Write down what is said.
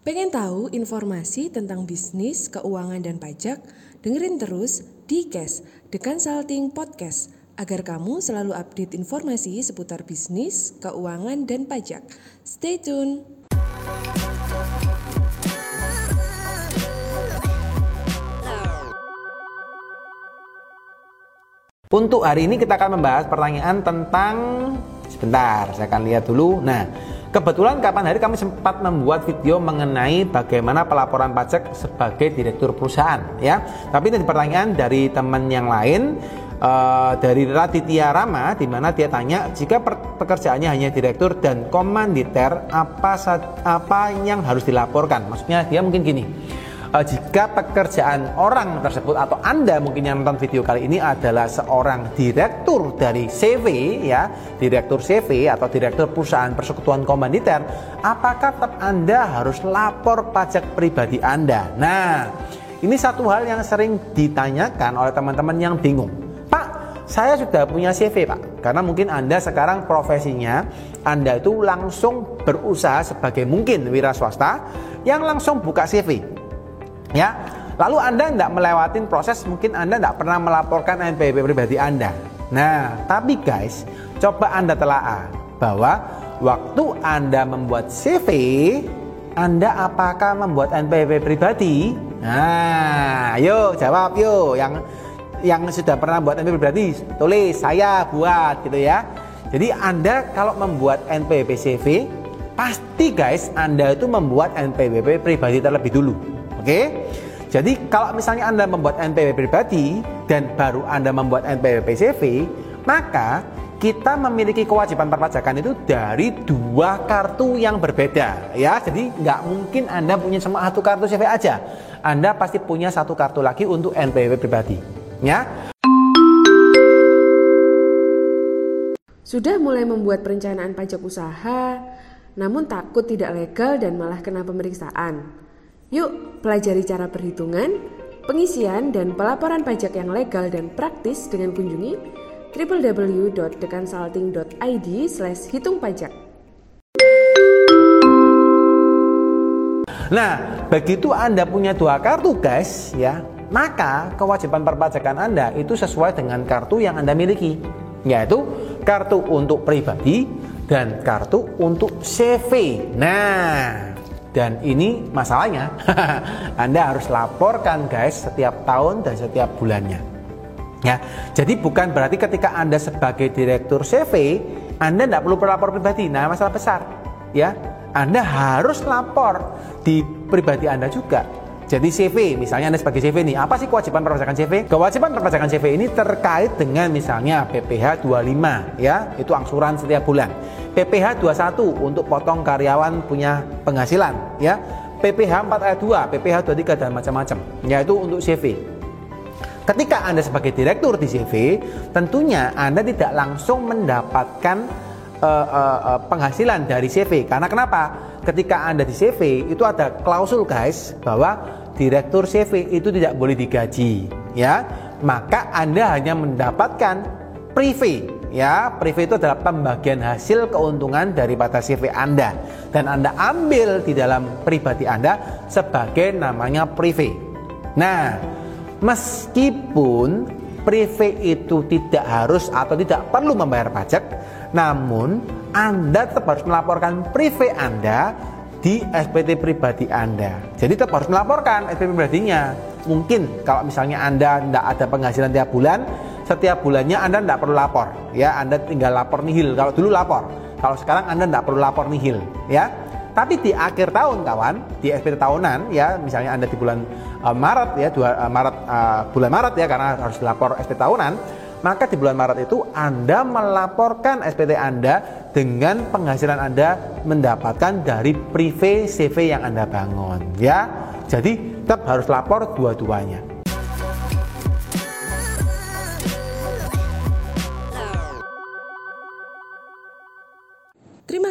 Pengen tahu informasi tentang bisnis, keuangan, dan pajak? Dengerin terus di Cash, The Consulting Podcast, agar kamu selalu update informasi seputar bisnis, keuangan, dan pajak. Stay tune! Untuk hari ini kita akan membahas pertanyaan tentang sebentar, saya akan lihat dulu. Nah, Kebetulan kapan hari kami sempat membuat video mengenai bagaimana pelaporan pajak sebagai direktur perusahaan ya. Tapi ini pertanyaan dari teman yang lain uh, dari Raditya Rama di mana dia tanya jika pekerjaannya hanya direktur dan komanditer apa apa yang harus dilaporkan. Maksudnya dia mungkin gini uh, jika pekerjaan orang tersebut atau Anda mungkin yang nonton video kali ini adalah seorang direktur dari CV ya, direktur CV atau direktur perusahaan persekutuan komanditer, apakah tetap Anda harus lapor pajak pribadi Anda? Nah, ini satu hal yang sering ditanyakan oleh teman-teman yang bingung. Pak, saya sudah punya CV Pak, karena mungkin Anda sekarang profesinya Anda itu langsung berusaha sebagai mungkin wira swasta yang langsung buka CV ya. Lalu anda tidak melewati proses mungkin anda tidak pernah melaporkan NPWP pribadi anda. Nah tapi guys coba anda telaah bahwa waktu anda membuat CV anda apakah membuat NPWP pribadi? Nah yuk jawab yuk yang yang sudah pernah buat NPWP pribadi tulis saya buat gitu ya. Jadi anda kalau membuat NPWP CV pasti guys anda itu membuat NPWP pribadi terlebih dulu Oke. Jadi kalau misalnya Anda membuat NPWP pribadi dan baru Anda membuat NPWP CV, maka kita memiliki kewajiban perpajakan itu dari dua kartu yang berbeda ya. Jadi nggak mungkin anda punya cuma satu kartu CV aja. Anda pasti punya satu kartu lagi untuk NPWP pribadi ya. Sudah mulai membuat perencanaan pajak usaha namun takut tidak legal dan malah kena pemeriksaan Yuk, pelajari cara perhitungan, pengisian, dan pelaporan pajak yang legal dan praktis dengan kunjungi www.theconsulting.id slash hitung pajak. Nah, begitu Anda punya dua kartu guys, ya, maka kewajiban perpajakan Anda itu sesuai dengan kartu yang Anda miliki, yaitu kartu untuk pribadi dan kartu untuk CV. Nah, dan ini masalahnya, Anda harus laporkan guys setiap tahun dan setiap bulannya. Ya, jadi bukan berarti ketika Anda sebagai direktur CV, Anda tidak perlu berlapor pribadi. Nah, masalah besar. Ya, Anda harus lapor di pribadi Anda juga. Jadi CV, misalnya Anda sebagai CV ini, apa sih kewajiban perpajakan CV? Kewajiban perpajakan CV ini terkait dengan misalnya PPh 25 ya, itu angsuran setiap bulan. PPh 21 untuk potong karyawan punya penghasilan ya. PPh 4 ayat 2, PPh 23 dan macam-macam. Yaitu untuk CV. Ketika Anda sebagai direktur di CV, tentunya Anda tidak langsung mendapatkan uh, uh, uh, penghasilan dari CV. Karena kenapa? Ketika Anda di CV itu ada klausul guys bahwa direktur CV itu tidak boleh digaji, ya. Maka Anda hanya mendapatkan prive, ya. Prive itu adalah pembagian hasil keuntungan daripada CV Anda dan Anda ambil di dalam pribadi Anda sebagai namanya prive. Nah, meskipun prive itu tidak harus atau tidak perlu membayar pajak, namun Anda tetap harus melaporkan prive Anda di SPT pribadi Anda. Jadi tetap harus melaporkan SPT pribadinya. Mungkin kalau misalnya Anda tidak ada penghasilan tiap bulan, setiap bulannya Anda tidak perlu lapor. Ya, Anda tinggal lapor nihil. Kalau dulu lapor, kalau sekarang Anda tidak perlu lapor nihil. Ya, tapi di akhir tahun kawan, di SPT tahunan ya, misalnya Anda di bulan uh, Maret ya, dua, uh, Maret uh, bulan Maret ya karena harus lapor SPT tahunan, maka di bulan Maret itu Anda melaporkan SPT Anda dengan penghasilan Anda mendapatkan dari prive CV yang Anda bangun ya. Jadi tetap harus lapor dua-duanya.